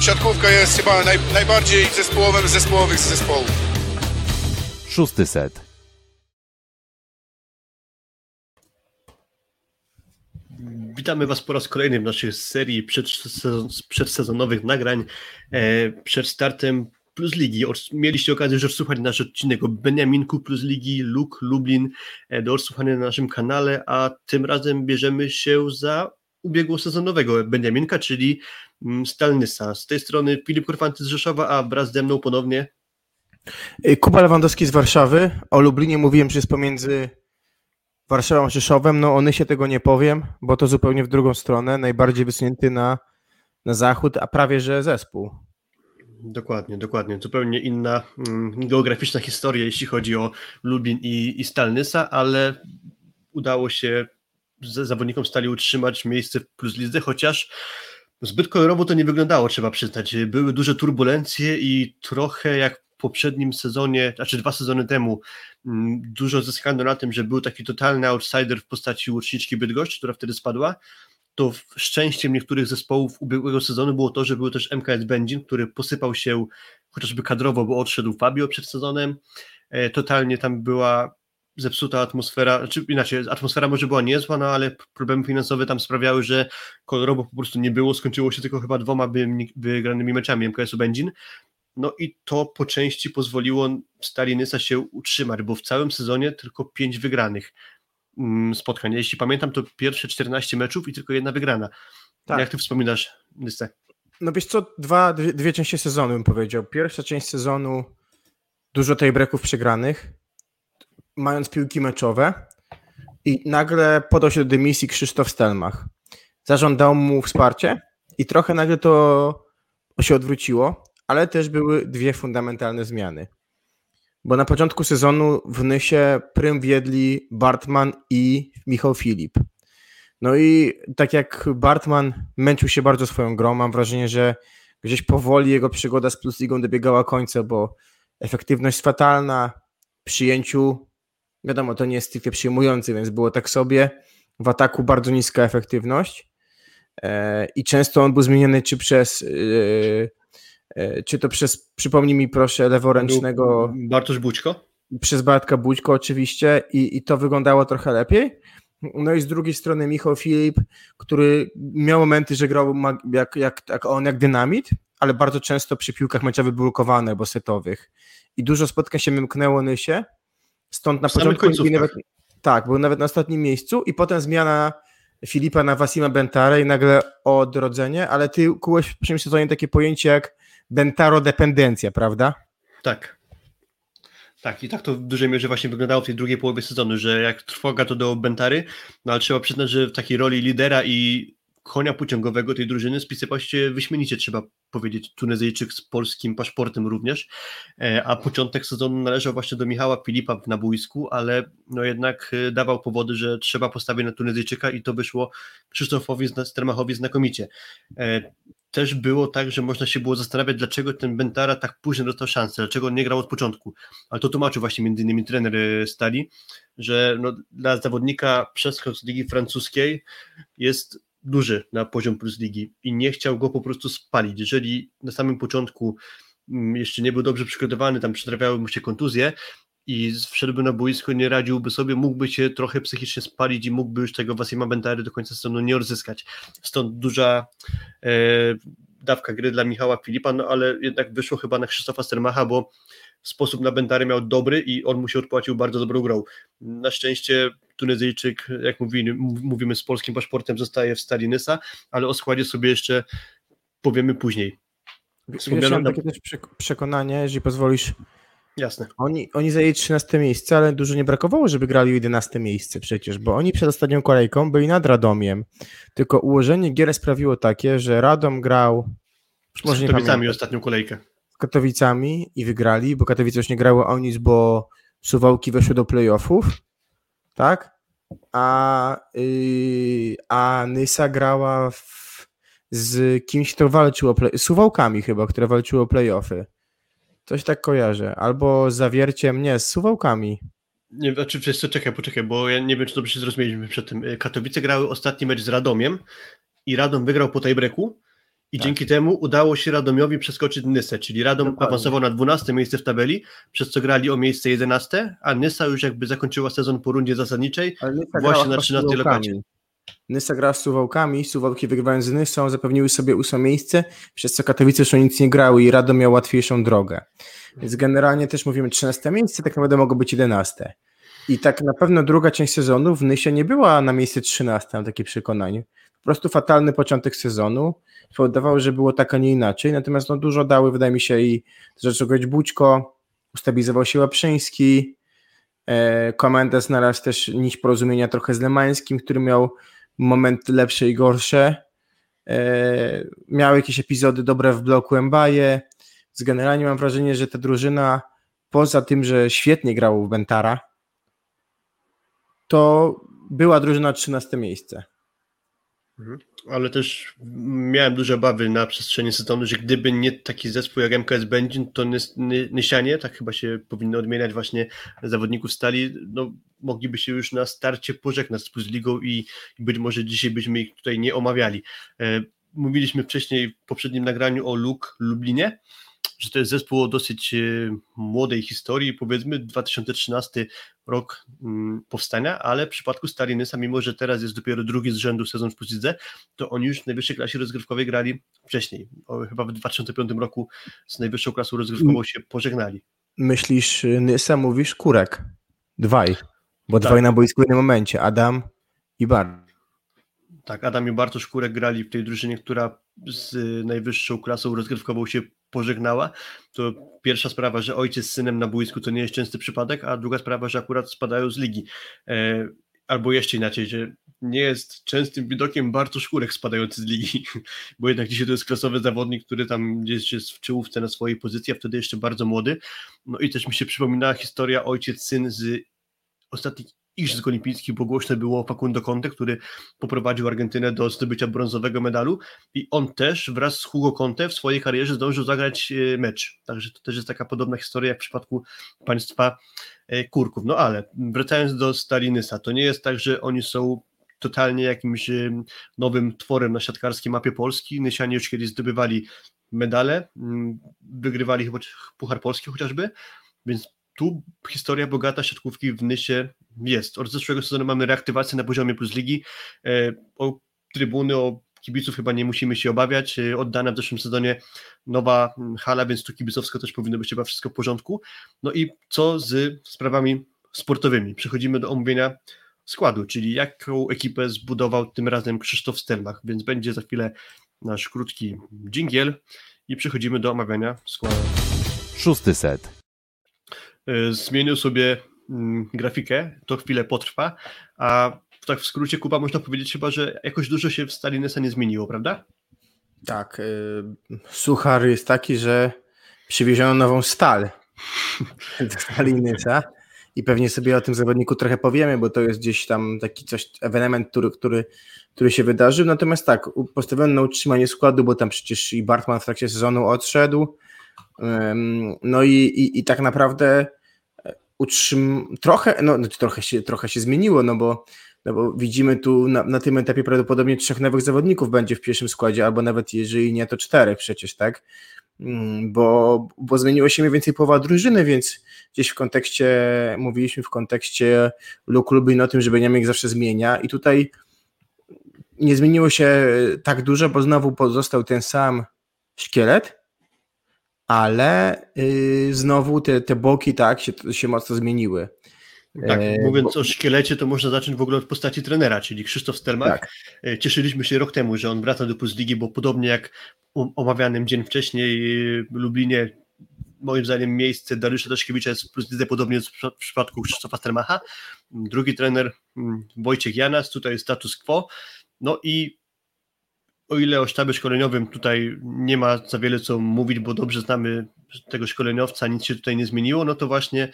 siatkówka jest chyba naj, najbardziej zespołowym z zespołowych zespołów. Szósty set. Witamy Was po raz kolejny w naszej serii przedsezonowych nagrań e, przed startem Plus Ligi. Mieliście okazję już odsłuchać nasz odcinek o Beniaminku Plus Ligi, Luk, Lublin e, do odsłuchania na naszym kanale, a tym razem bierzemy się za ubiegłosezonowego Beniaminka, czyli mm, Stalnysa. Z tej strony Filip Korfanty z Rzeszowa, a wraz ze mną ponownie y, Kuba Lewandowski z Warszawy. O Lublinie mówiłem, że jest pomiędzy Warszawą a Rzeszowem. No ony się tego nie powiem, bo to zupełnie w drugą stronę. Najbardziej wysunięty na, na zachód, a prawie że zespół. Dokładnie, dokładnie. Zupełnie inna mm, geograficzna historia, jeśli chodzi o Lublin i, i Stalnysa, ale udało się zawodnikom Stali utrzymać miejsce w plus lidze, chociaż zbyt kolorowo to nie wyglądało, trzeba przyznać. Były duże turbulencje i trochę jak w poprzednim sezonie, znaczy dwa sezony temu, mm, dużo zyskano na tym, że był taki totalny outsider w postaci łuczniczki Bydgoszcz, która wtedy spadła, to szczęściem niektórych zespołów ubiegłego sezonu było to, że był też MKS Będzin, który posypał się chociażby kadrowo, bo odszedł Fabio przed sezonem. E, totalnie tam była zepsuta atmosfera, czy inaczej, atmosfera może była niezła, no ale problemy finansowe tam sprawiały, że kolorowo po prostu nie było, skończyło się tylko chyba dwoma wygranymi meczami MKS-u Będzin. No i to po części pozwoliło Stali Nysa się utrzymać, bo w całym sezonie tylko pięć wygranych. Mm, spotkań. Jeśli pamiętam, to pierwsze 14 meczów i tylko jedna wygrana. Tak. Jak ty wspominasz listę? No wiesz co, dwa, dwie, dwie części sezonu bym powiedział. Pierwsza część sezonu dużo tej breków przegranych, mając piłki meczowe i nagle podał się do dymisji Krzysztof Stelmach. Zażądał mu wsparcie i trochę nagle to się odwróciło, ale też były dwie fundamentalne zmiany bo na początku sezonu w Nysie prym wiedli Bartman i Michał Filip. No i tak jak Bartman męczył się bardzo swoją grą, mam wrażenie, że gdzieś powoli jego przygoda z Plus Ligą dobiegała końca, bo efektywność fatalna, przyjęciu, wiadomo, to nie jest stricte przyjmujący, więc było tak sobie. W ataku bardzo niska efektywność e, i często on był zmieniany czy przez e, E, czy to przez, przypomnij mi proszę, leworęcznego. Bartosz Bućko? Przez Bartka Bućko oczywiście i, i to wyglądało trochę lepiej. No i z drugiej strony Michał Filip, który miał momenty, że grał jak, jak, jak on, jak dynamit, ale bardzo często przy piłkach meczowych blokowane, bo setowych. I dużo spotkań się mymknęło Nysie, stąd na w początku... Nawet, tak, był nawet na ostatnim miejscu i potem zmiana Filipa na Wasima Bentare i nagle odrodzenie, ale ty kułeś w pierwszym sezonie takie pojęcie jak Bentaro-dependencja, prawda? Tak. Tak, i tak to w dużej mierze właśnie wyglądało w tej drugiej połowie sezonu, że jak trwoga to do Bentary, no ale trzeba przyznać, że w takiej roli lidera i konia pociągowego tej drużyny spisywał się wyśmienicie, trzeba powiedzieć, Tunezyjczyk z polskim paszportem również, e, a początek sezonu należał właśnie do Michała Filipa na boisku, ale no jednak e, dawał powody, że trzeba postawić na Tunezyjczyka i to wyszło Krzysztofowi Stermachowi znakomicie. E, też było tak, że można się było zastanawiać, dlaczego ten Bentara tak późno dostał szansę, dlaczego on nie grał od początku. Ale to tłumaczył właśnie między innymi trener e, Stali, że no, dla zawodnika przeskok z ligi francuskiej jest duży na poziom plus ligi i nie chciał go po prostu spalić. Jeżeli na samym początku mm, jeszcze nie był dobrze przygotowany, tam przytrafiały mu się kontuzje, i wszedłby na boisko, nie radziłby sobie, mógłby się trochę psychicznie spalić i mógłby już tego Wasima Bentary do końca sezonu nie odzyskać. Stąd duża e, dawka gry dla Michała Filipa, no ale jednak wyszło chyba na Krzysztofa Stermacha, bo sposób na Bentary miał dobry i on mu się odpłacił bardzo dobrą grą. Na szczęście Tunezyjczyk, jak mówimy, mówimy z polskim paszportem, zostaje w Stalinysa, ale o składzie sobie jeszcze powiemy później. Wiesz, mam takie też przekonanie, jeżeli pozwolisz, Jasne. Oni, oni zajęli 13 miejsce, ale dużo nie brakowało, żeby grali 11 miejsce przecież, bo oni przed ostatnią kolejką byli nad Radomiem. Tylko ułożenie gier sprawiło takie, że Radom grał. Z Katowicami ostatnią kolejkę. Z Katowicami i wygrali, bo Katowice już nie grały o nic, bo Suwałki weszły do playoffów. Tak? A, yy, a Nysa grała w, z kimś, kto walczył o play, Suwałkami chyba, które walczyły o playoffy. Coś tak kojarzę. Albo zawierciem, nie, z suwałkami. Nie, znaczy, wiesz co, czekaj, poczekaj, bo ja nie wiem, czy dobrze się zrozumieliśmy przed tym. Katowice grały ostatni mecz z Radomiem i Radom wygrał po tiebreaku I Tak. dzięki temu udało się Radomiowi przeskoczyć Nysę, czyli Radom Dokładnie. awansował na 12 miejsce w tabeli, przez co grali o miejsce 11, a Nysa już jakby zakończyła sezon po rundzie zasadniczej. Właśnie grała na chyba z 13 Suwałkami. lokacie. Nysa gra z Suwałkami, Suwałki wygrywając z Nysą zapewniły sobie ósme miejsce, przez co Katowice już o nic nie grały i Radom miał łatwiejszą drogę. Więc generalnie też mówimy 13 miejsce, tak naprawdę mogło być 11. I tak na pewno druga część sezonu w Nysie nie była na miejsce 13, mam takie przekonanie. Po prostu fatalny początek sezonu spowodował, że było tak, a nie inaczej. Natomiast no, dużo dały, wydaje mi się, i zaczął grać Bućko, ustabilizował się Łaprzyński, e, Komenda znalazł też nić porozumienia trochę z Lemańskim, który miał momenty lepsze i gorsze. E, miał jakieś epizody dobre w bloku Mbaje. Z generalnie mam wrażenie, że ta drużyna poza tym, że świetnie grało w Bentara, to była drużyna 13 miejsce. Ale też miałem duże obawy na przestrzeni sezonu, że gdyby nie taki zespół jak MKS Będzin, to Nys- Ny- Nysianie, tak chyba się powinno odmieniać właśnie zawodników stali, no mogliby się już na starcie pożegnać z ligą i, i być może dzisiaj byśmy ich tutaj nie omawiali. E, mówiliśmy wcześniej w poprzednim nagraniu o Luk Lublinie, że to jest zespół o dosyć e, młodej historii, powiedzmy 2013 rok mm, powstania, ale w przypadku Stali Nysa, mimo że teraz jest dopiero drugi z rzędu sezon w Plus Lidze, to oni już w najwyższej klasie rozgrywkowej grali wcześniej. Chyba w 2005 roku z najwyższą klasą rozgrywkową się pożegnali. Myślisz y, Nysa, mówisz Kurek. Dwaj. Bo Tak. dwaj na boisku w jednym momencie. Adam i Bar. Tak, Adam i Bartosz Kurek grali w tej drużynie, która z y, najwyższą klasą rozgrywkową się pożegnała. To pierwsza sprawa, że ojciec z synem na boisku to nie jest częsty przypadek, a druga sprawa, że akurat spadają z ligi. E, albo jeszcze inaczej, że nie jest częstym widokiem Bartosz Kurek spadający z ligi, bo jednak dzisiaj to jest klasowy zawodnik, który tam gdzieś jest w czołówce na swojej pozycji, a wtedy jeszcze bardzo młody. No i też mi się przypominała historia ojciec-syn z ostatnich Igrzysk Olimpijskich, bo głośno było Facundo Conte, który poprowadził Argentynę do zdobycia brązowego medalu i on też wraz z Hugo Conte w swojej karierze zdążył zagrać e, mecz. Także to też jest taka podobna historia jak w przypadku państwa e, Kurków. No ale wracając do Stalinysa, to nie jest tak, że oni są totalnie jakimś e, nowym tworem na siatkarskiej mapie Polski. Nysianie już kiedyś zdobywali medale, wygrywali chyba Puchar Polski chociażby, więc tu historia bogata siatkówki w Nysie jest. Od zeszłego sezonu mamy reaktywację na poziomie plus ligi. E, O trybuny, o kibiców chyba nie musimy się obawiać. E, Oddana w zeszłym sezonie nowa mm, hala, więc tu kibicowsko też powinno być chyba wszystko w porządku. No i co z sprawami sportowymi? Przechodzimy do omówienia składu, czyli jaką ekipę zbudował tym razem Krzysztof Stelmach, więc będzie za chwilę nasz krótki dżingiel i przechodzimy do omawiania składu. Szósty set. E, zmienił sobie mm, grafikę, to chwilę potrwa, a tak w skrócie Kuba można powiedzieć chyba, że jakoś dużo się w Stalinesa nie zmieniło, prawda? Tak. Y, suchar jest taki, że przywieziono nową stal do Stalinysa i pewnie sobie o tym zawodniku trochę powiemy, bo to jest gdzieś tam taki coś, ewenement, który, który, który się wydarzył. Natomiast tak, postawiono na utrzymanie składu, bo tam przecież i Bartman w trakcie sezonu odszedł. No i, i, i tak naprawdę utrzym... trochę, no znaczy trochę się, trochę się zmieniło, no bo, no bo widzimy tu na, na tym etapie prawdopodobnie trzech nowych zawodników będzie w pierwszym składzie, albo nawet jeżeli nie, to czterech przecież, tak? Mm, Bo, bo zmieniło się mniej więcej połowa drużyny, więc gdzieś w kontekście, mówiliśmy w kontekście Luke Lublin o tym, że Beniamik zawsze zmienia i tutaj nie zmieniło się tak dużo, bo znowu pozostał ten sam szkielet, ale yy, znowu te, te boki tak się, się mocno zmieniły. Tak, E, mówiąc bo- o szkielecie, to można zacząć w ogóle od postaci trenera, czyli Krzysztof Stelmach. Tak. E, Cieszyliśmy się rok temu, że on wraca do Plus Ligi, bo podobnie jak omawianym dzień wcześniej e, w Lublinie, moim zdaniem miejsce Dariusza Daszkiewicza jest w Plus Lidze podobnie jak w przypa- w przypadku Krzysztofa Stelmacha. Drugi trener mm, Wojciech Janas, tutaj status quo. No i o ile o sztabie szkoleniowym tutaj nie ma za wiele co mówić, bo dobrze znamy tego szkoleniowca, nic się tutaj nie zmieniło, no to właśnie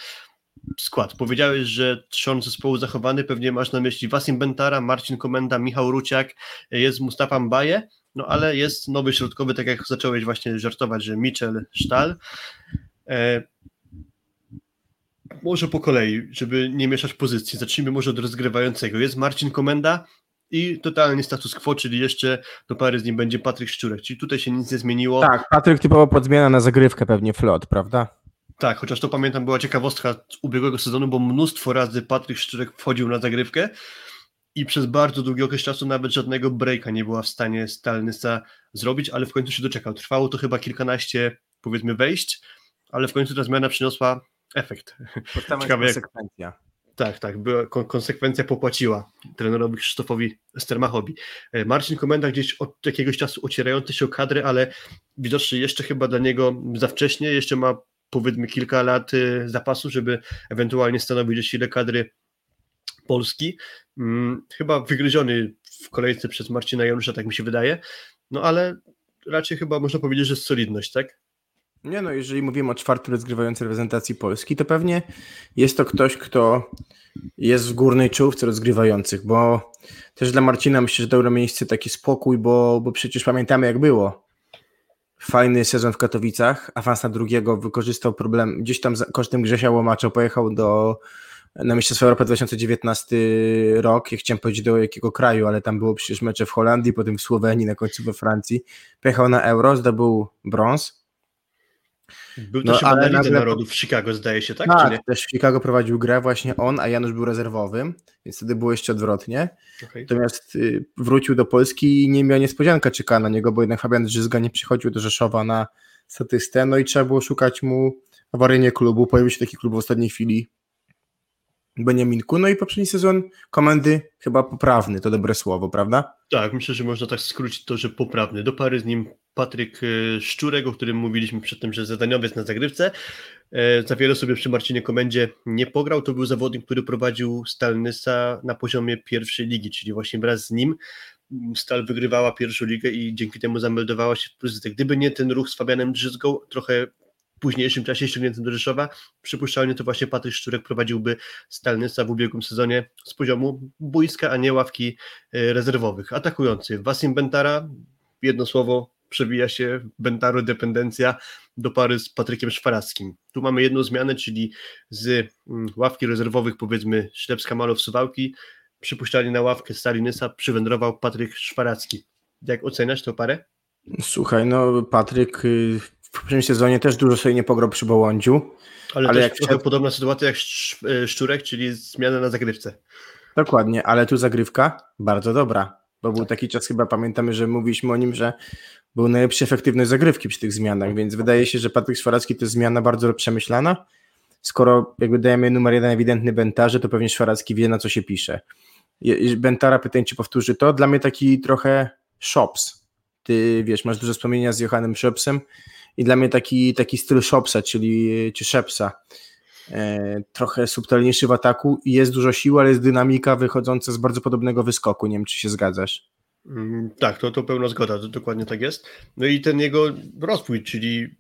skład. Powiedziałeś, że trzon zespołu zachowany, pewnie masz na myśli Wasim Bentara, Marcin Komenda, Michał Ruciak, jest Mustafa Mbaje, no ale jest nowy środkowy, tak jak zacząłeś właśnie żartować, że Mitchell Sztal. E, może po kolei, żeby nie mieszać pozycji. Zacznijmy może od rozgrywającego. Jest Marcin Komenda, i totalny status quo, czyli jeszcze do pary z nim będzie Patryk Szczurek, czyli tutaj się nic nie zmieniło. Tak, Patryk typowo pod zmianę na zagrywkę pewnie flot, prawda? Tak, chociaż to pamiętam, była ciekawostka z ubiegłego sezonu, bo mnóstwo razy Patryk Szczurek wchodził na zagrywkę i przez bardzo długi okres czasu nawet żadnego breaka nie była w stanie Stalnysa zrobić, ale w końcu się doczekał. Trwało to chyba kilkanaście, powiedzmy, wejść, ale w końcu ta zmiana przyniosła efekt. Ciekawe konsekwencja. Tak, tak, była, konsekwencja popłaciła trenerowi Krzysztofowi Stermachowi. E, Marcin Komenda gdzieś od jakiegoś czasu ocierający się o kadrę, ale widocznie jeszcze chyba dla niego za wcześnie, jeszcze ma powiedzmy kilka lat y, zapasu, żeby ewentualnie stanowić sile kadry Polski. Hmm, chyba wygryziony w kolejce przez Marcina Janusza, tak mi się wydaje, no ale raczej chyba można powiedzieć, że solidność, tak? Nie no, jeżeli mówimy o czwartym rozgrywającym reprezentacji Polski, to pewnie jest to ktoś, kto jest w górnej czołówce rozgrywających, bo też dla Marcina myślę, że dobre miejsce taki spokój, bo, bo przecież pamiętamy jak było. Fajny sezon w Katowicach, awans na drugiego, wykorzystał problem, gdzieś tam kosztem Grzesia Łomacza pojechał do na Mistrzostwa Europy 2019 rok, ja chciałem powiedzieć do jakiego kraju, ale tam było przecież mecze w Holandii, potem w Słowenii, na końcu we Francji. Pojechał na Euro, zdobył brąz, był no, też chyba na Lidze Narodów w Chicago, zdaje się, tak? Tak, też w Chicago prowadził grę właśnie on, a Janusz był rezerwowym, więc wtedy było jeszcze odwrotnie. Okay. Natomiast y, wrócił do Polski i nie miał niespodzianka czeka na niego, bo jednak Fabian Drzyzga nie przychodził do Rzeszowa na statystę, no i trzeba było szukać mu awaryjnie klubu. Pojawił się taki klub w ostatniej chwili, Beniaminku. No i poprzedni sezon komendy chyba poprawny, to dobre słowo, prawda? Tak, myślę, że można tak skrócić to, że poprawny. Do pary z nim Patryk e, Szczurek, o którym mówiliśmy przedtem, że zadaniowiec na zagrywce. E, za wiele sobie przy Marcinie Komendzie nie pograł. To był zawodnik, który prowadził Stalnysa na poziomie pierwszej ligi, czyli właśnie wraz z nim Stal wygrywała pierwszą ligę i dzięki temu zameldowała się w Pruzyce. Gdyby nie ten ruch z Fabianem Drzyzgą, trochę późniejszym czasie ściągniętym do Rzeszowa, przypuszczalnie to właśnie Patryk Szczurek prowadziłby Stalnysa w ubiegłym sezonie z poziomu boiska, a nie ławki e, rezerwowych. Atakujący Wasim Bentara, jedno słowo, przewija się Bentaro dependencja do pary z Patrykiem Szwarackim. Tu mamy jedną zmianę, czyli z mm, ławki rezerwowych powiedzmy Ślepska Malow Suwałki przypuszczalnie na ławkę Stalinysa przywędrował Patryk Szwaracki. Jak oceniasz tę parę? Słuchaj, no Patryk y, w poprzednim sezonie też dużo sobie nie pograł przy Bołądziu. Ale, ale jak trochę podobna sytuacja jak y, Szczurek, czyli zmiana na zagrywce. Dokładnie, ale tu zagrywka bardzo dobra, bo był taki czas chyba, pamiętamy, że mówiliśmy o nim, że był najlepszy efektywność zagrywki przy tych zmianach, więc wydaje się, że Patryk Szwaracki to jest zmiana bardzo przemyślana. Skoro jakby dajemy numer jeden ewidentny Bentarze, to pewnie Szwaracki wie na co się pisze. Bentara pytań czy powtórzy to. Dla mnie taki trochę Shops. Ty wiesz, masz dużo wspomnienia z Johannem Shopsem i dla mnie taki, taki styl Shopsa, czyli czy Shepsa. E, trochę subtelniejszy w ataku i jest dużo siły, ale jest dynamika wychodząca z bardzo podobnego wyskoku. Nie wiem, czy się zgadzasz. Mm, tak, to, to pełna zgoda, to dokładnie tak jest. No i ten jego rozwój, czyli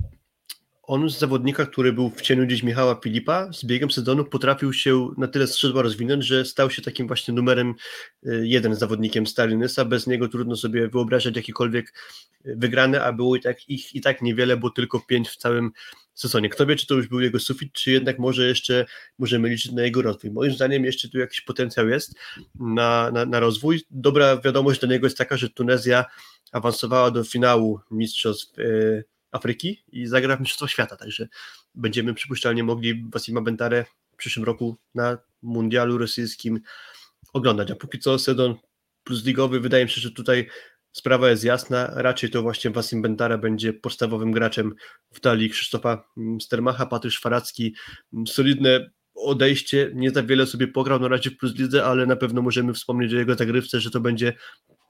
on z zawodnika, który był w cieniu gdzieś Michała Filipa, z biegiem sezonu potrafił się na tyle skrzydła rozwinąć, że stał się takim właśnie numerem y, jeden zawodnikiem Stalinysa. Bez niego trudno sobie wyobrażać jakiekolwiek wygrane, a było i tak, ich i tak niewiele, bo tylko pięć w całym sezonie. Kto wie, czy to już był jego sufit, czy jednak może jeszcze możemy liczyć na jego rozwój. Moim zdaniem jeszcze tu jakiś potencjał jest na, na, na rozwój. Dobra wiadomość dla niego jest taka, że Tunezja awansowała do finału mistrzostw yy, Afryki i zagra w Mistrzostwach Świata, także będziemy przypuszczalnie mogli Wasima Bentare w przyszłym roku na mundialu rosyjskim oglądać, a póki co Sedon plus ligowy, wydaje mi się, że tutaj sprawa jest jasna, raczej to właśnie Wasim Bentara będzie podstawowym graczem w talii Krzysztofa Stermacha, Patryk Szwaracki, solidne odejście, nie za wiele sobie pograł na razie w Plus Lidze, ale na pewno możemy wspomnieć o jego zagrywce, że to będzie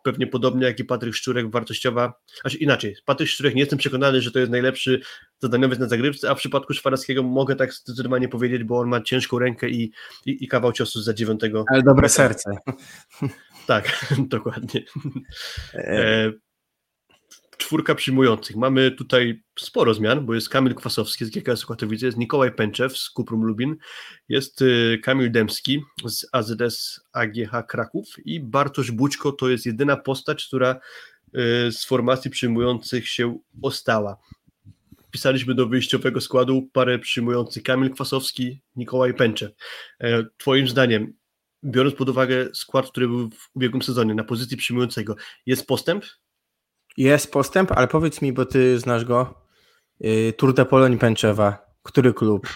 pewnie podobnie jak i Patryk Szczurek wartościowa, znaczy inaczej, Patryk Szczurek nie jestem przekonany, że to jest najlepszy zadaniowiec na zagrywce, a w przypadku Szwarackiego mogę tak zdecydowanie powiedzieć, bo on ma ciężką rękę i, i, i kawał ciosu za dziewiątego. Ale dobre serce. Tak, dokładnie. E, czwórka przyjmujących. Mamy tutaj sporo zmian, bo jest Kamil Kwasowski z GKS Katowice, jest Nikołaj Pęczew z Kuprum Lubin, jest y, Kamil Demski z AZS AGH Kraków i Bartosz Bućko to jest jedyna postać, która y, z formacji przyjmujących się ostała. Pisaliśmy do wyjściowego składu parę przyjmujących Kamil Kwasowski, Nikołaj Pęczew. E, twoim zdaniem biorąc pod uwagę skład, który był w ubiegłym sezonie na pozycji przyjmującego, jest postęp? Jest postęp, ale powiedz mi, bo ty znasz go, yy, Tour de Pologne Pęczewa, który klub?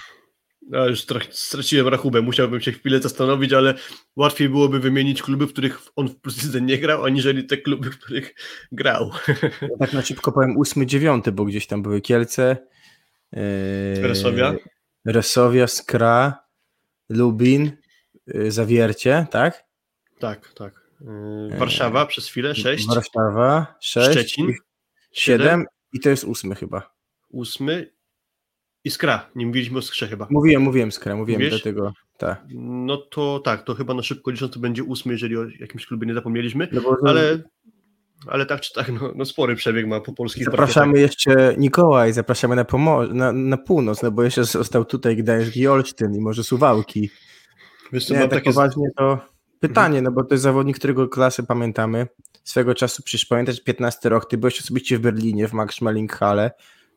Ja już trochę straciłem rachubę, musiałbym się chwilę zastanowić, ale łatwiej byłoby wymienić kluby, w których on w plus nie grał, aniżeli te kluby, w których grał. Ja tak na szybko powiem ósmy, dziewiąty, bo gdzieś tam były Kielce. Yy, Resowia? Resowia, Skra, Lubin, yy, Zawiercie, tak? Tak, tak. Yy, Warszawa przez chwilę, 6. Warszawa, 6. Szczecin, 7 i to jest ósmy chyba. ósmy i Skra. Nie mówiliśmy o Skrze chyba. Mówiłem, mówiłem Skra, mówiłem Mówiłeś? do tego. Tak. No to tak, to chyba na szybko licząc to będzie ósmy, jeżeli o jakimś klubie nie zapomnieliśmy, No bo ale, ale tak czy tak, no, no spory przebieg ma po polskich Zapraszamy jeszcze Mikołaj, zapraszamy na, pomo- na, na północ, no bo jeszcze został tutaj Gdańsk i Olsztyn i może Suwałki. Wiesz co, Nie, tak takie... poważnie to pytanie, no bo to jest zawodnik, którego klasy pamiętamy. Swego czasu, przecież pamiętasz 15 rok, ty byłeś osobiście w Berlinie, w Max Schmeling-Halle.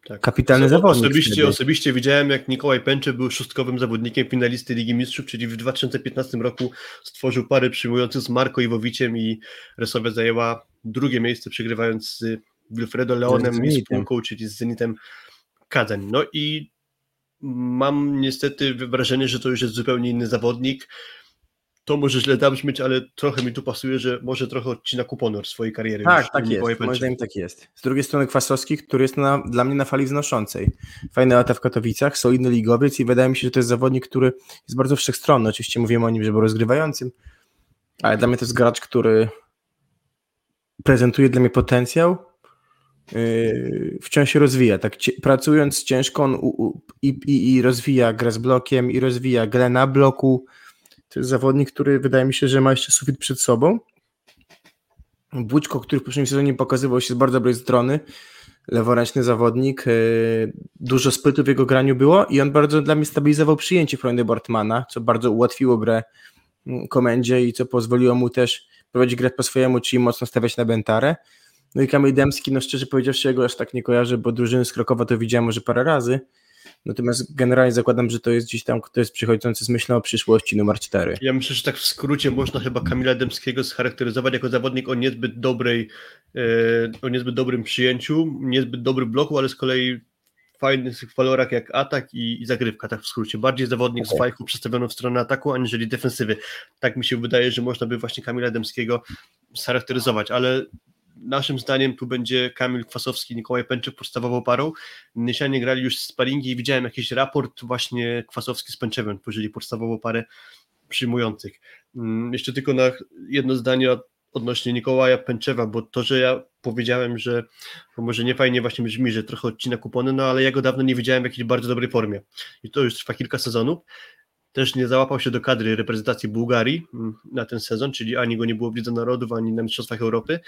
Tak. Kapitalny Oso- zawodnik Osobiście, wtedy. osobiście widziałem, jak Mikołaj Pęcze był szóstkowym zawodnikiem finalisty Ligi Mistrzów, czyli w 2015 roku stworzył parę przyjmujących z Marko Iwowiciem i Resowia zajęła drugie miejsce, przegrywając z Wilfredo Leonem Z i spółką, czyli z Zenitem Kazeń. No i mam niestety wrażenie, że to już jest zupełnie inny zawodnik. To może źle zabrzmieć, ale trochę mi tu pasuje, że może trochę odcina kupony od swojej kariery. Tak, tak jest. Moim zdaniem tak jest. Z drugiej strony Kwasowski, który jest na, dla mnie na fali wznoszącej. Fajna lata w Katowicach, solidny ligowiec i wydaje mi się, że to jest zawodnik, który jest bardzo wszechstronny. Oczywiście mówimy o nim, że był rozgrywającym, ale dla mnie to jest gracz, który prezentuje dla mnie potencjał, yy, wciąż się rozwija. Tak, pracując ciężko on u, u, i, i, i rozwija grę z blokiem, i rozwija grę na bloku. To jest zawodnik, który wydaje mi się, że ma jeszcze sufit przed sobą. Bućko, który w poprzednim sezonie pokazywał się z bardzo dobrej strony, leworęczny zawodnik, yy, dużo sprytu w jego graniu było i on bardzo dla mnie stabilizował przyjęcie Freunde Bortmana, co bardzo ułatwiło grę mm, komendzie i co pozwoliło mu też prowadzić grę po swojemu, czyli mocno stawiać na Bentarę. No i Kamil Demski, no szczerze powiedziawszy, jego aż tak nie kojarzę, bo drużyny z Krakowa to widziałem może parę razy, natomiast generalnie zakładam, że to jest gdzieś tam ktoś przychodzący z myślą o przyszłości numer 4. Ja myślę, że tak w skrócie można chyba Kamila Dębskiego scharakteryzować jako zawodnik o niezbyt dobrej, e, o niezbyt dobrym przyjęciu, niezbyt dobrym bloku, ale z kolei fajnych walorach jak atak i, i zagrywka, tak w skrócie. Bardziej zawodnik z Okej. fajku przestawioną w stronę ataku, aniżeli defensywy. Tak mi się wydaje, że można by właśnie Kamila Dębskiego scharakteryzować, ale naszym zdaniem tu będzie Kamil Kwasowski, Mikołaj Pęczek podstawową parą. Nysianie grali już sparingi i widziałem jakiś raport właśnie Kwasowski z Pęczewem, tworzyli podstawową parę przyjmujących. Mm, Jeszcze tylko na jedno zdanie odnośnie Mikołaja Pęczewa, bo to, że ja powiedziałem, że może nie fajnie właśnie brzmi, że trochę odcina kupony, no ale ja go dawno nie widziałem w jakiejś bardzo dobrej formie. I to już trwa kilka sezonów. Też nie załapał się do kadry reprezentacji Bułgarii mm, na ten sezon, czyli ani go nie było w Lidze Narodów, ani na Mistrzostwach Europy.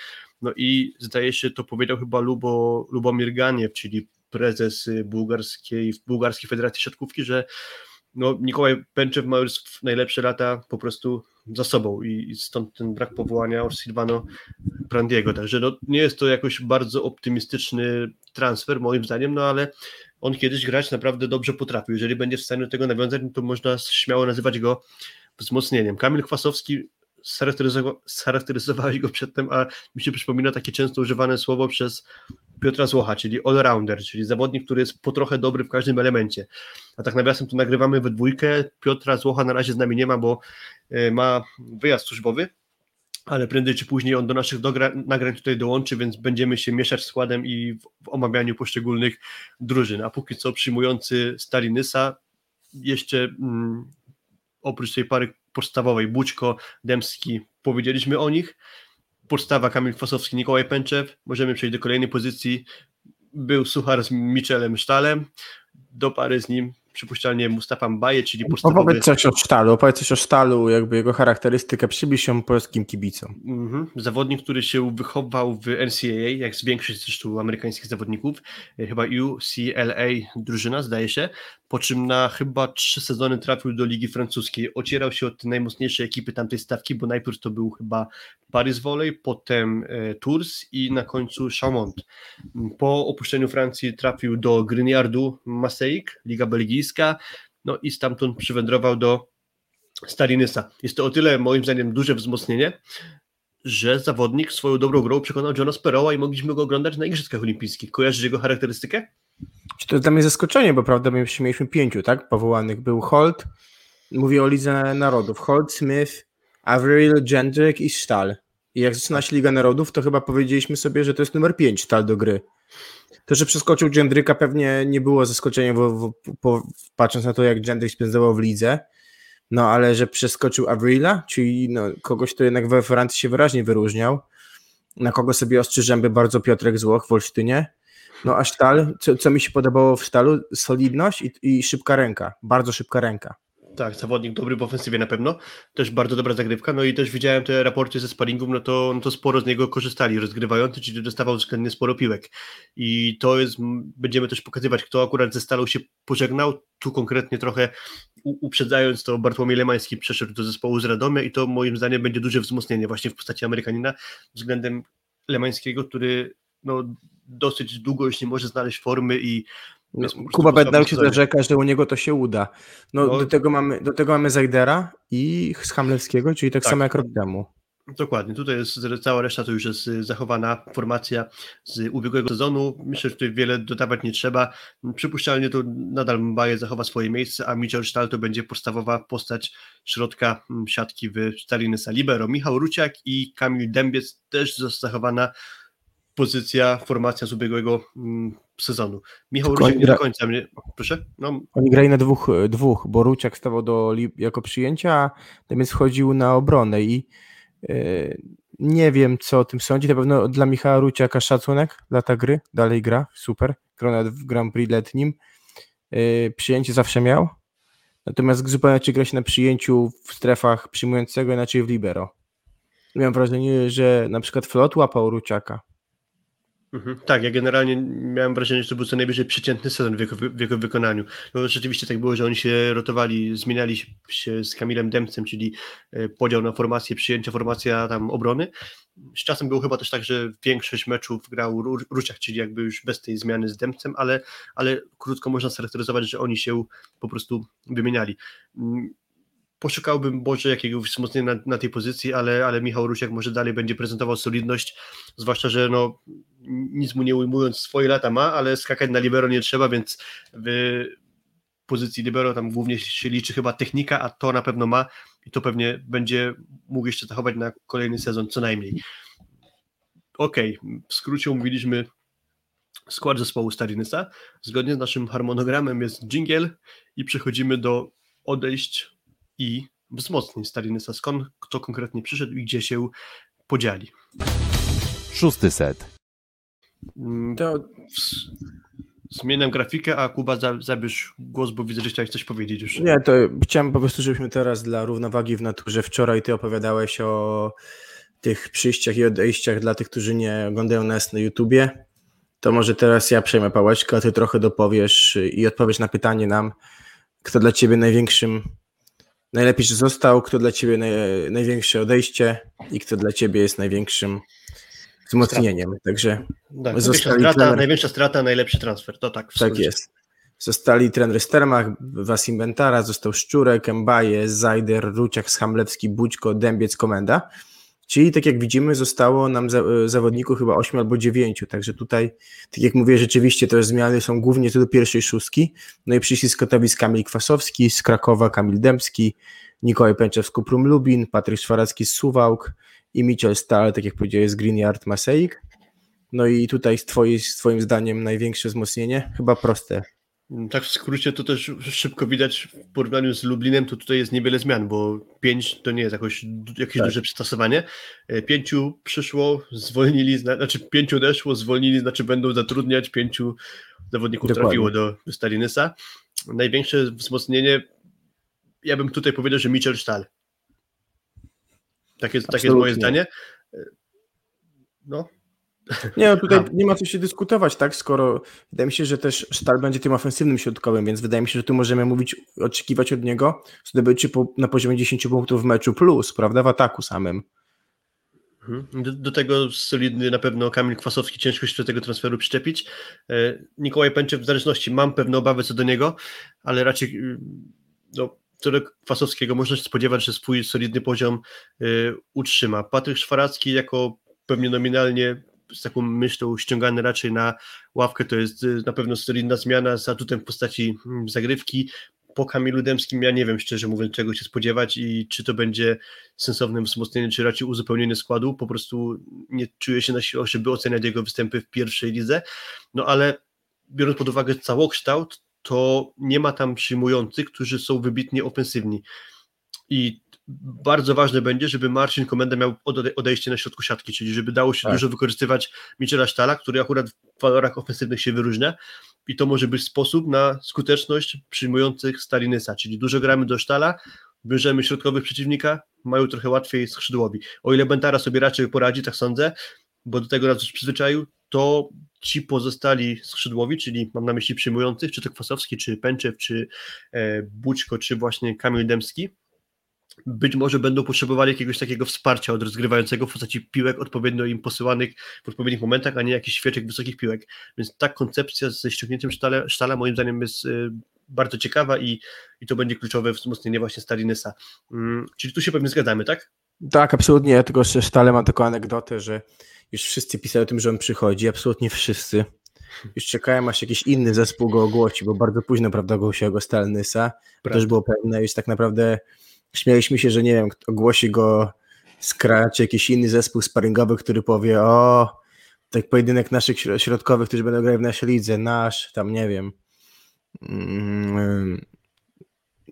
No i zdaje się, to powiedział chyba Lubo, Lubomir Ganiew, czyli prezes y, bułgarskiej, bułgarskiej Federacji Siatkówki, że no, Mikołaj Pęczew ma już najlepsze lata po prostu za sobą i, i stąd ten brak powołania Silvano Prandiego. Także no, nie jest to jakoś bardzo optymistyczny transfer moim zdaniem, no ale on kiedyś grać naprawdę dobrze potrafił. Jeżeli będzie w stanie do tego nawiązać, no to można śmiało nazywać go wzmocnieniem. Kamil Kwasowski scharakteryzowa- scharakteryzowałeś go przedtem, a mi się przypomina takie często używane słowo przez Piotra Złocha, czyli all-rounder, czyli zawodnik, który jest po trochę dobry w każdym elemencie. A tak nawiasem tu nagrywamy we dwójkę. Piotra Złocha na razie z nami nie ma, bo e, ma wyjazd służbowy, ale prędzej czy później on do naszych nagrań tutaj dołączy, więc będziemy się mieszać składem i w, w omawianiu poszczególnych drużyn. A póki co przyjmujący Stalinysa jeszcze mm, oprócz tej pary podstawowej Bućko, Dębski, powiedzieliśmy o nich. Podstawa Kamil Kwasowski, Mikołaj Pęczew. Możemy przejść do kolejnej pozycji. Był Suchar z Michelem Sztalem. Do pary z nim przypuszczalnie Mustafa Mbaje, czyli podstawowy... Opowiedz coś o Sztalu, opowiedz coś o Sztalu, jakby jego charakterystykę, przybliż ją polskim kibicom. Mhm. Zawodnik, który się wychował w NCAA, jak z większość zresztą amerykańskich zawodników, e, chyba UCLA drużyna, zdaje się, po czym na chyba trzy sezony trafił do Ligi Francuskiej. Ocierał się od najmocniejszej ekipy tamtej stawki, bo najpierw to był chyba Paris Volley, potem e, Tours i na końcu Chaumont. Po opuszczeniu Francji trafił do Grignardu Marseille, Liga Belgijska, no i stamtąd przywędrował do Stalinysa. Jest to o tyle moim zdaniem duże wzmocnienie, że zawodnik swoją dobrą grą przekonał Johna Sparrowa i mogliśmy go oglądać na Igrzyskach Olimpijskich. Kojarzysz jego charakterystykę? To dla mnie zaskoczenie, bo prawda, my mieliśmy pięciu, tak? Powołanych był Holt, mówię o Lidze Narodów, Holt, Smith, Avril, Jendrick i Stahl. I jak zaczyna się Liga Narodów, to chyba powiedzieliśmy sobie, że to jest numer 5 Stahl do gry. To, że przeskoczył Jendricka pewnie nie było zaskoczeniem, bo, bo, bo, patrząc na to, jak Jendrick spędzał w lidze, no ale że przeskoczył Avrila, czyli no, kogoś, kto jednak we Francji się wyraźnie wyróżniał, na kogo sobie ostrzy zęby bardzo Piotrek Złoch w Olsztynie, no a Sztal, co, co mi się podobało w Sztalu, solidność i, i szybka ręka, bardzo szybka ręka. Tak, zawodnik dobry w ofensywie na pewno, też bardzo dobra zagrywka, no i też widziałem te raporty ze sparingów, no to, no to sporo z niego korzystali rozgrywający, czyli dostawał względnie sporo piłek i to jest, będziemy też pokazywać, kto akurat ze Stalą się pożegnał, tu konkretnie trochę uprzedzając to Bartłomiej Lemański przeszedł do zespołu z Radomia i to moim zdaniem będzie duże wzmocnienie właśnie w postaci Amerykanina względem Lemańskiego, który no, dosyć długo już nie może znaleźć formy i no, Kuba Bednaruk się zarzeka, że u niego to się uda. No, no, do, tego mamy, do tego mamy Zajdera i z Hamlewskiego, czyli tak, tak samo jak rok temu. Dokładnie, tutaj jest cała reszta to już jest zachowana formacja z ubiegłego sezonu. Myślę, że tutaj wiele dodawać nie trzeba. Przypuszczalnie to nadal Mbaye zachowa swoje miejsce, a Michel Sztal to będzie podstawowa postać środka siatki w Staliny Salibero. Michał Ruciak i Kamil Dębiec też zachowana pozycja, formacja z ubiegłego mm, sezonu. Michał Tylko Ruciak nie do końca mnie. Proszę? No. Oni grali na dwóch, dwóch, bo Ruciak stawał do, jako przyjęcia, a Demiec wchodził na obronę i yy, nie wiem, co o tym sądzi. Na pewno dla Michała Ruciaka szacunek dla ta gry. Dalej gra, super. Grał w Grand Prix letnim. Yy, przyjęcie zawsze miał. Natomiast zupełnie czy gra się na przyjęciu w strefach przyjmującego, inaczej w libero. Miałem wrażenie, że na przykład Flot łapał Ruciaka Mhm. Tak, ja generalnie miałem wrażenie, że to był co najwyżej przeciętny sezon w jego, w jego wykonaniu. No, rzeczywiście tak było, że oni się rotowali, zmieniali się z Kamilem Dębcem, czyli e, podział na formację, przyjęcia, formacja tam obrony. Z czasem było chyba też tak, że większość meczów grał Ruciak, czyli jakby już bez tej zmiany z Dębcem, ale, ale krótko można scharakteryzować, że oni się po prostu wymieniali poszukałbym może jakiegoś wzmocnienia na, na, tej pozycji, ale, ale Michał Rusiak może dalej będzie prezentował solidność, zwłaszcza, że no, nic mu nie ujmując, swoje lata ma, ale skakać na libero nie trzeba, więc w pozycji libero tam głównie się liczy chyba technika, a to na pewno ma i to pewnie będzie mógł jeszcze zachować na kolejny sezon co najmniej. Okej, okay. w skrócie mówiliśmy skład zespołu Starinysa. Zgodnie z naszym harmonogramem jest jingle i przechodzimy do odejść i wzmocnień Stalinysa. Skąd kto konkretnie przyszedł i gdzie się podzieli. Szósty set. Mm, to zmieniam grafikę, a Kuba zabierz głos, bo widzę, że chciałeś coś powiedzieć już. Nie, to chciałem po prostu, żebyśmy teraz dla równowagi w naturze, wczoraj ty opowiadałeś o tych przyjściach i odejściach dla tych, którzy nie oglądają nas na YouTubie, to może teraz ja przejmę pałeczkę, a ty trochę dopowiesz i odpowiesz na pytanie nam, kto dla ciebie największym najlepiej, że został, kto dla ciebie naj, największe odejście i kto dla ciebie jest największym wzmocnieniem. Także tak, zostali strata, trener... największa strata, najlepszy transfer. To tak. Tak jest. Zostali trener Stermach, Wasim Bentara, został Szczurek, Mbaje, Zajder, Ruciak, Schamlewski, Bućko, Dębiec, Komenda. Czyli tak jak widzimy, zostało nam za, zawodników chyba 8 albo 9. Także tutaj, tak jak mówię, rzeczywiście te zmiany są głównie co do pierwszej szóstki. No i przyszli z Katowic Kamil Kwasowski, z Krakowa Kamil Dębski, Nikołaj Pęczew z Kuprum Lubin, Patryk Szwaracki z Suwałk i Michel Stal, tak jak powiedziałeś, z Green Yard Maseik. No i tutaj z, z Twoim zdaniem największe wzmocnienie? Chyba proste. Tak w skrócie to też szybko widać w porównaniu z Lublinem, to tutaj jest niewiele zmian, bo pięć to nie jest jakoś, jakieś tak. duże przystosowanie. E, pięciu przyszło, zwolnili, znaczy pięciu odeszło, zwolnili, znaczy będą zatrudniać, pięciu zawodników Dokładnie. trafiło do, Stalinysa. Największe wzmocnienie, ja bym tutaj powiedział, że Mitchell Stahl. Tak jest, tak jest moje zdanie. E, no, nie, no tutaj nie ma co się dyskutować, tak? Skoro wydaje mi się, że też Sztal będzie tym ofensywnym środkowym, więc wydaje mi się, że tu możemy mówić, oczekiwać od niego zdobyczy po, na poziomie 10 punktów w meczu plus, prawda? W ataku samym. Mhm. Do, do, tego solidny na pewno Kamil Kwasowski, ciężko się do tego transferu przyczepić. E, Nikołaj Pęczew w zależności, mam pewne obawy co do niego, ale raczej no, co do Kwasowskiego można się spodziewać, że swój solidny poziom y, utrzyma. Patryk Szwaracki jako pewnie nominalnie z taką myślą ściągany raczej na ławkę, to jest y, na pewno solidna zmiana z atutem w postaci mm, zagrywki. Po Kamilu Dębskim ja nie wiem szczerze mówiąc czego się spodziewać i czy to będzie sensowne wzmocnienie, czy raczej uzupełnienie składu. Po prostu nie czuję się na siłę, żeby oceniać jego występy w pierwszej lidze. No ale biorąc pod uwagę całokształt, to nie ma tam przyjmujących, którzy są wybitnie ofensywni. I bardzo ważne będzie, żeby Marcin Komenda miał odejście na środku siatki, czyli żeby dało się tak. dużo wykorzystywać Michela Sztala, który akurat w walorach ofensywnych się wyróżnia i to może być sposób na skuteczność przyjmujących Stalinysa, czyli dużo gramy do Sztala, bierzemy środkowych przeciwnika, mają trochę łatwiej skrzydłowi. O ile Bentara sobie raczej poradzi, tak sądzę, bo do tego nas już przyzwyczaił, to ci pozostali skrzydłowi, czyli mam na myśli przyjmujących, czy to Kwasowski, czy Pęczew, czy e, Bućko, czy właśnie Kamil Demski, być może będą potrzebowali jakiegoś takiego wsparcia od rozgrywającego w postaci piłek odpowiednio im posyłanych w odpowiednich momentach, a nie jakichś świeczek wysokich piłek. Więc ta koncepcja ze ściągnięciem sztala, sztala moim zdaniem jest y, bardzo ciekawa i, i to będzie kluczowe wzmocnienie właśnie Stalinesa. Mm, czyli tu się pewnie zgadzamy, tak? Tak, absolutnie. Ja tylko z Sztale mam taką anegdotę, że już wszyscy pisali o tym, że on przychodzi, absolutnie wszyscy. Już czekałem, aż jakiś inny zespół go ogłosi, bo bardzo późno, prawda, ogłosił go Stalinesa. To też było pewne, już tak naprawdę Śmialiśmy się, że nie wiem, ogłosi go Scratch, jakiś inny zespół sparingowy, który powie, o, tak pojedynek naszych środkowych, którzy będą grać w naszej lidze, nasz, tam nie wiem. Mm,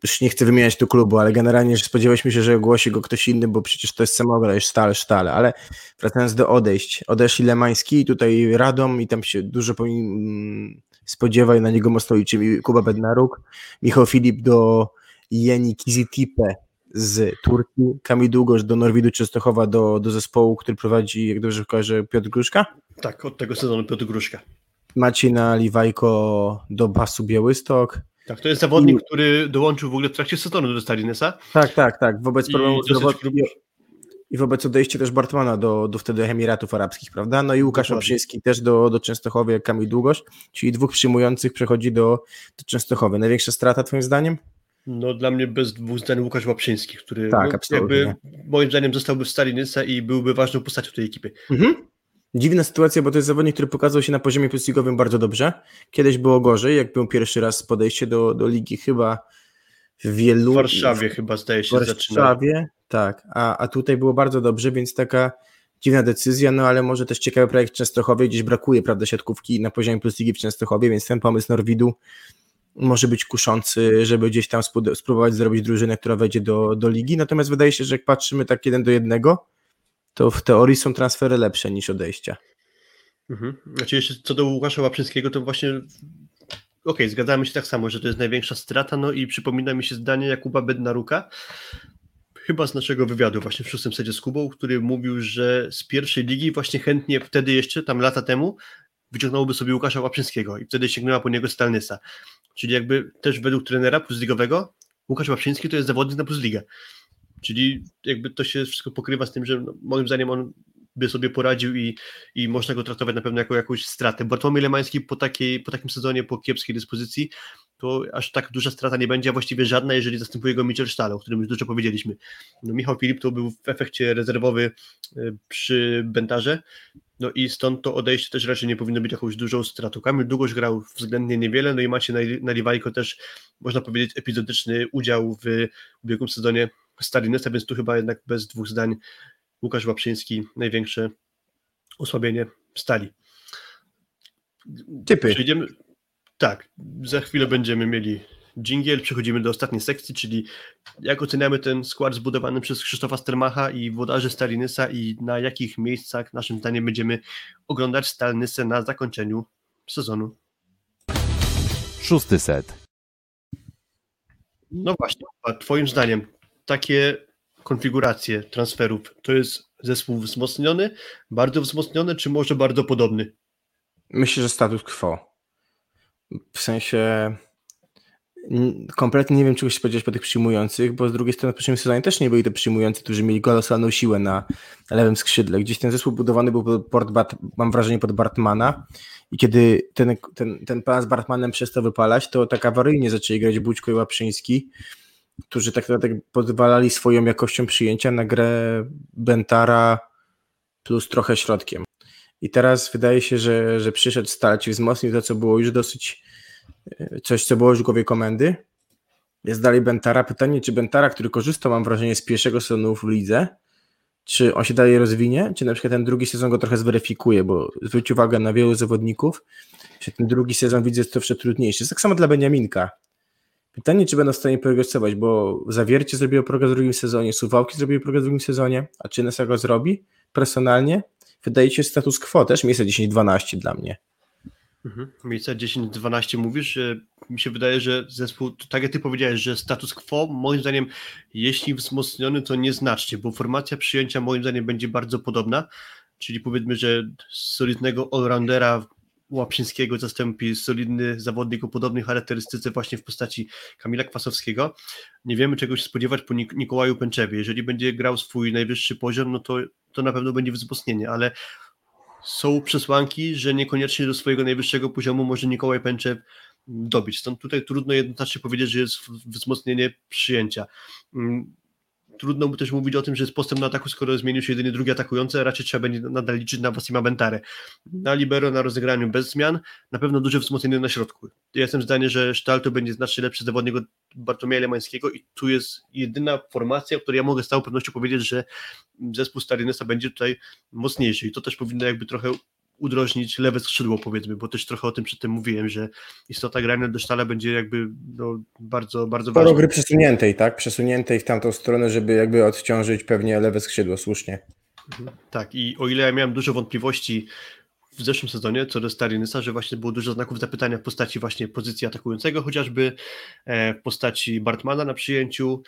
już nie chcę wymieniać tu klubu, ale generalnie spodziewaliśmy się, że ogłosi go ktoś inny, bo przecież to jest samogra, jest stale, stale, ale wracając do odejść, odeszli Lemański tutaj Radom i tam się dużo mm, spodziewaj, na niego mocno liczy Kuba Bednaruk, Michał Filip do Jeni Kizitipe z Turcji, Kamil Długosz do Norwidu Częstochowa do, do zespołu, który prowadzi, jak dobrze kojarzę, Piotr Gruszka? Tak, od tego sezonu Piotr Gruszka. Macina Liwajko do Basu Białystok. Tak, to jest zawodnik, I... który dołączył w ogóle w trakcie sezonu do Stalinesa. Tak, tak, tak. Wobec problemu zdrowotnego i wobec odejścia też Bartmana do, do wtedy Emiratów Arabskich, prawda? No i Łukasz Oprzyński też do, do Częstochowy, jak Kamil Długosz, czyli dwóch przyjmujących przechodzi do, do Częstochowy. Największa strata twoim zdaniem? No dla mnie bez dwóch zdań Łukasz Łaprzyński, który tak, no, jakby moim zdaniem zostałby w Stalinysa i byłby ważną postacią tej ekipy. Mhm. Dziwna sytuacja, bo to jest zawodnik, który pokazał się na poziomie plusligowym bardzo dobrze. Kiedyś było gorzej, jak był pierwszy raz podejście do, do ligi chyba w wielu... W Warszawie w, chyba zdaje się W Warszawie, tak. A, a tutaj było bardzo dobrze, więc taka dziwna decyzja, no ale może też ciekawy projekt w Częstochowie, gdzieś brakuje, prawda, siatkówki na poziomie plusligi w Częstochowie, więc ten pomysł Norwidu może być kuszący, żeby gdzieś tam spróbować zrobić drużynę, która wejdzie do, do ligi. Natomiast wydaje się, że jak patrzymy tak jeden do jednego, to w teorii są transfery lepsze niż odejścia. Mhm. Znaczy jeszcze co do Łukasza Łaprzyńskiego, to właśnie okej, okay, zgadzamy się tak samo, że to jest największa strata, no i przypomina mi się zdanie Jakuba Bednaruka, chyba z naszego wywiadu właśnie w szóstym sedzie z Kubą, który mówił, że z pierwszej ligi właśnie chętnie wtedy jeszcze, tam lata temu, wyciągnąłby sobie Łukasza Łaprzyńskiego i wtedy sięgnęła po niego Stalnysa. Czyli jakby też według trenera plusligowego Łukasz Łaprzyński to jest zawodnik na plusligę. Czyli jakby to się wszystko pokrywa z tym, że no, moim zdaniem on by sobie poradził i, i można go traktować na pewno jako jakąś stratę. Bartłomiej Lemański po, takiej, po takim sezonie, po kiepskiej dyspozycji, to aż tak duża strata nie będzie, a właściwie żadna, jeżeli zastępuje go Mitchell Stahl, o którym już dużo powiedzieliśmy. No, Michał Filip to był w efekcie rezerwowy e, przy Bentarze, no i stąd to odejście też raczej nie powinno być jakąś dużą stratą. Kamil Długoś grał względnie niewiele, no i macie na Liwajko też, można powiedzieć, epizodyczny udział w ubiegłym sezonie Stalinesa, więc tu chyba jednak bez dwóch zdań Łukasz Łaprzyński największe osłabienie stali. Typy. Przejdziemy, tak, za chwilę będziemy mieli dżingiel. Przechodzimy do ostatniej sekcji, czyli jak oceniamy ten skład zbudowany przez Krzysztofa Stermacha i włodarzy Stalinysa i na jakich miejscach naszym zdaniem będziemy oglądać Stalnysę na zakończeniu sezonu. Szósty set. No właśnie, a twoim zdaniem takie konfiguracje transferów to jest zespół wzmocniony, bardzo wzmocniony, czy może bardzo podobny? Myślę, że status quo. W sensie kompletnie nie wiem, czego się spodziewać po tych przyjmujących, bo z drugiej strony w poprzednim sezonie też nie byli to przyjmujący, którzy mieli kolosalną siłę na lewym skrzydle. Gdzieś ten zespół budowany był pod, Bart, mam wrażenie, pod Bartmana i kiedy ten, ten, ten plan z Bartmanem przestał wypalać, to tak awaryjnie zaczęli grać Bućko i Łaprzyński którzy tak naprawdę pozwalali swoją jakością przyjęcia na grę Bentara plus trochę środkiem. I teraz wydaje się, że, że przyszedł starać i wzmocnił to, co było już dosyć, e, coś, co było już w głowie komendy. Jest dalej Bentara. Pytanie, czy Bentara, który korzystał, mam wrażenie, z pierwszego sezonu w lidze, czy on się dalej rozwinie, czy na przykład ten drugi sezon go trochę zweryfikuje, bo zwróć uwagę na wielu zawodników, że ten drugi sezon widzę jest troszkę trudniejszy. Tak samo dla Beniaminka. Pytanie, czy będą w stanie progresować, bo Zawiercie zrobiło progres w drugim sezonie, Suwałki zrobiły progres w drugim sezonie, a czy Nesa go zrobi personalnie? Wydaje się status quo, też miejsce 10-12 dla mnie. Mhm. Miejsce 10-12 mówisz, mi się wydaje, że zespół, tak jak ty powiedziałeś, że status quo, moim zdaniem, jeśli wzmocniony, to nieznacznie, bo formacja przyjęcia moim zdaniem będzie bardzo podobna, czyli powiedzmy, że solidnego allroundera Łapszyńskiego zastąpi solidny zawodnik o podobnej charakterystyce właśnie w postaci Kamila Kwasowskiego. Nie wiemy czego się spodziewać po Nik Nikołaju Pęczewie. Jeżeli będzie grał swój najwyższy poziom, no to, to na pewno będzie wzmocnienie, ale są przesłanki, że niekoniecznie do swojego najwyższego poziomu może Nikołaj Pęczew dobić. Stąd tutaj trudno jednoznacznie powiedzieć, że jest wzmocnienie przyjęcia. Trudno mu też mówić o tym, że jest postęp na ataku, skoro zmienił się jedynie drugi atakujący, raczej trzeba będzie nadal liczyć na Wasima Bentarę. Na libero, na rozegraniu bez zmian, na pewno duże wzmocnienie na środku. Ja jestem zdania, że Sztal to będzie znacznie lepszy zawodnik od Bartłomieja Lemańskiego i tu jest jedyna formacja, o której ja mogę z całą pewnością powiedzieć, że zespół Starinesa będzie tutaj mocniejszy i to też powinno jakby trochę udrożnić lewe skrzydło, powiedzmy, bo też trochę o tym przedtem mówiłem, że istota grania do Sztala będzie jakby no, bardzo, bardzo Sporo ważna. gry przesuniętej, tak? Przesuniętej w tamtą stronę, żeby jakby odciążyć pewnie lewe skrzydło, słusznie. Tak, i o ile ja miałem dużo wątpliwości w zeszłym sezonie co do Starinesa, że właśnie było dużo znaków zapytania w postaci właśnie pozycji atakującego, chociażby e, w postaci Bartmana na przyjęciu,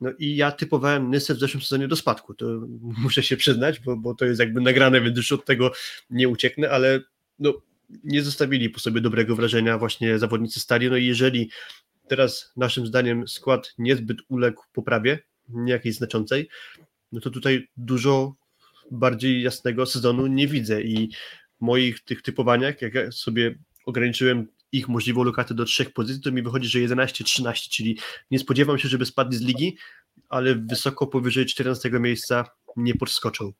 no i ja typowałem Nysę w zeszłym sezonie do spadku, to muszę się przyznać, bo, bo to jest jakby nagrane, więc już od tego nie ucieknę, ale no, nie zostawili po sobie dobrego wrażenia właśnie zawodnicy Stali, no i jeżeli teraz naszym zdaniem skład niezbyt uległ poprawie, nie jakiejś znaczącej, no to tutaj dużo bardziej jasnego sezonu nie widzę. I moich tych typowaniach, jak ja sobie ograniczyłem ich możliwą lokatę do trzech pozycji, to mi wychodzi, że 11-13, czyli nie spodziewam się, żeby spadli z ligi, ale wysoko powyżej 14 miejsca nie podskoczą.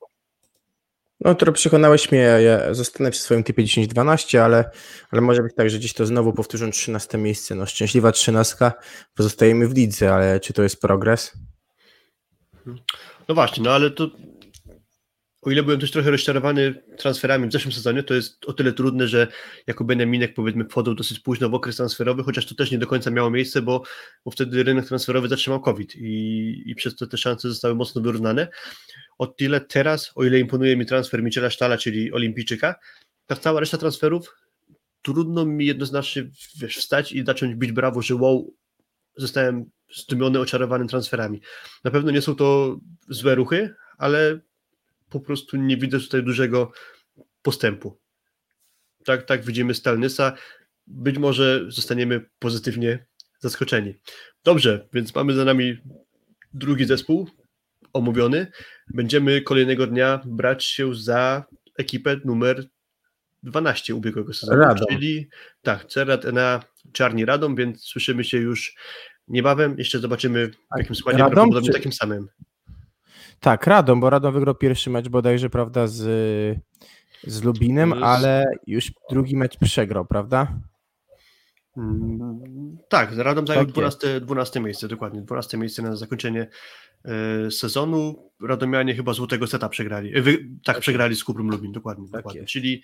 No, to przekonałeś mnie, ja zostanę przy swoim typie 10-12, ale, ale może być tak, że gdzieś to znowu powtórzą 13 miejsce. No, szczęśliwa 13, pozostajemy w lidze, ale czy to jest progres? No właśnie, no ale to o ile byłem też trochę rozczarowany transferami w zeszłym sezonie, to jest o tyle trudne, że jako Beniaminek powiedzmy wchodził dosyć późno w okres transferowy, chociaż to też nie do końca miało miejsce, bo, bo wtedy rynek transferowy zatrzymał COVID i, i przez to te szanse zostały mocno wyrównane. O tyle teraz, o ile imponuje mi transfer Michela Sztala, czyli olimpijczyka, ta cała reszta transferów trudno mi jednoznacznie wiesz, wstać i zacząć bić brawo, że wow, zostałem zdumiony, oczarowanym transferami. Na pewno nie są to złe ruchy, ale po prostu nie widzę tutaj dużego postępu. Tak, tak widzimy Stalnysa. Być może zostaniemy pozytywnie zaskoczeni. Dobrze, więc mamy za nami drugi zespół omówiony. Będziemy kolejnego dnia brać się za ekipę numer 12 ubiegłego sezonu, Radom. czyli tak, Cerat na Czarni Radom, więc słyszymy się już niebawem. Jeszcze zobaczymy w jakim składzie, Radom, prawdopodobnie czy- takim samym. Tak, Radom, bo Radom wygrał pierwszy mecz bodajże, prawda, z, z Lubinem, ale już drugi mecz przegrał, prawda? Mm, Tak, Radom zajął Tak 12, 12 miejsce, dokładnie. 12 miejsce na zakończenie e, sezonu. Radomianie chyba złotego seta przegrali. E, wy, tak, przegrali z Kuprum Lubin, dokładnie. Tak dokładnie. jest. Czyli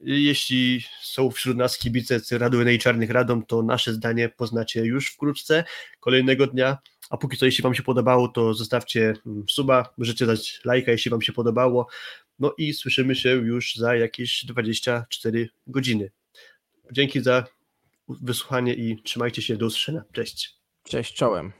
jeśli są wśród nas kibice z Radomienia i Czarnych Radom, to nasze zdanie poznacie już wkrótce, kolejnego dnia. A póki co, jeśli Wam się podobało, to zostawcie mm, suba, możecie dać lajka, jeśli Wam się podobało. No i słyszymy się już za jakieś 24 godziny. Dzięki za wysłuchanie i trzymajcie się do usłyszenia. Cześć. Cześć, czołem.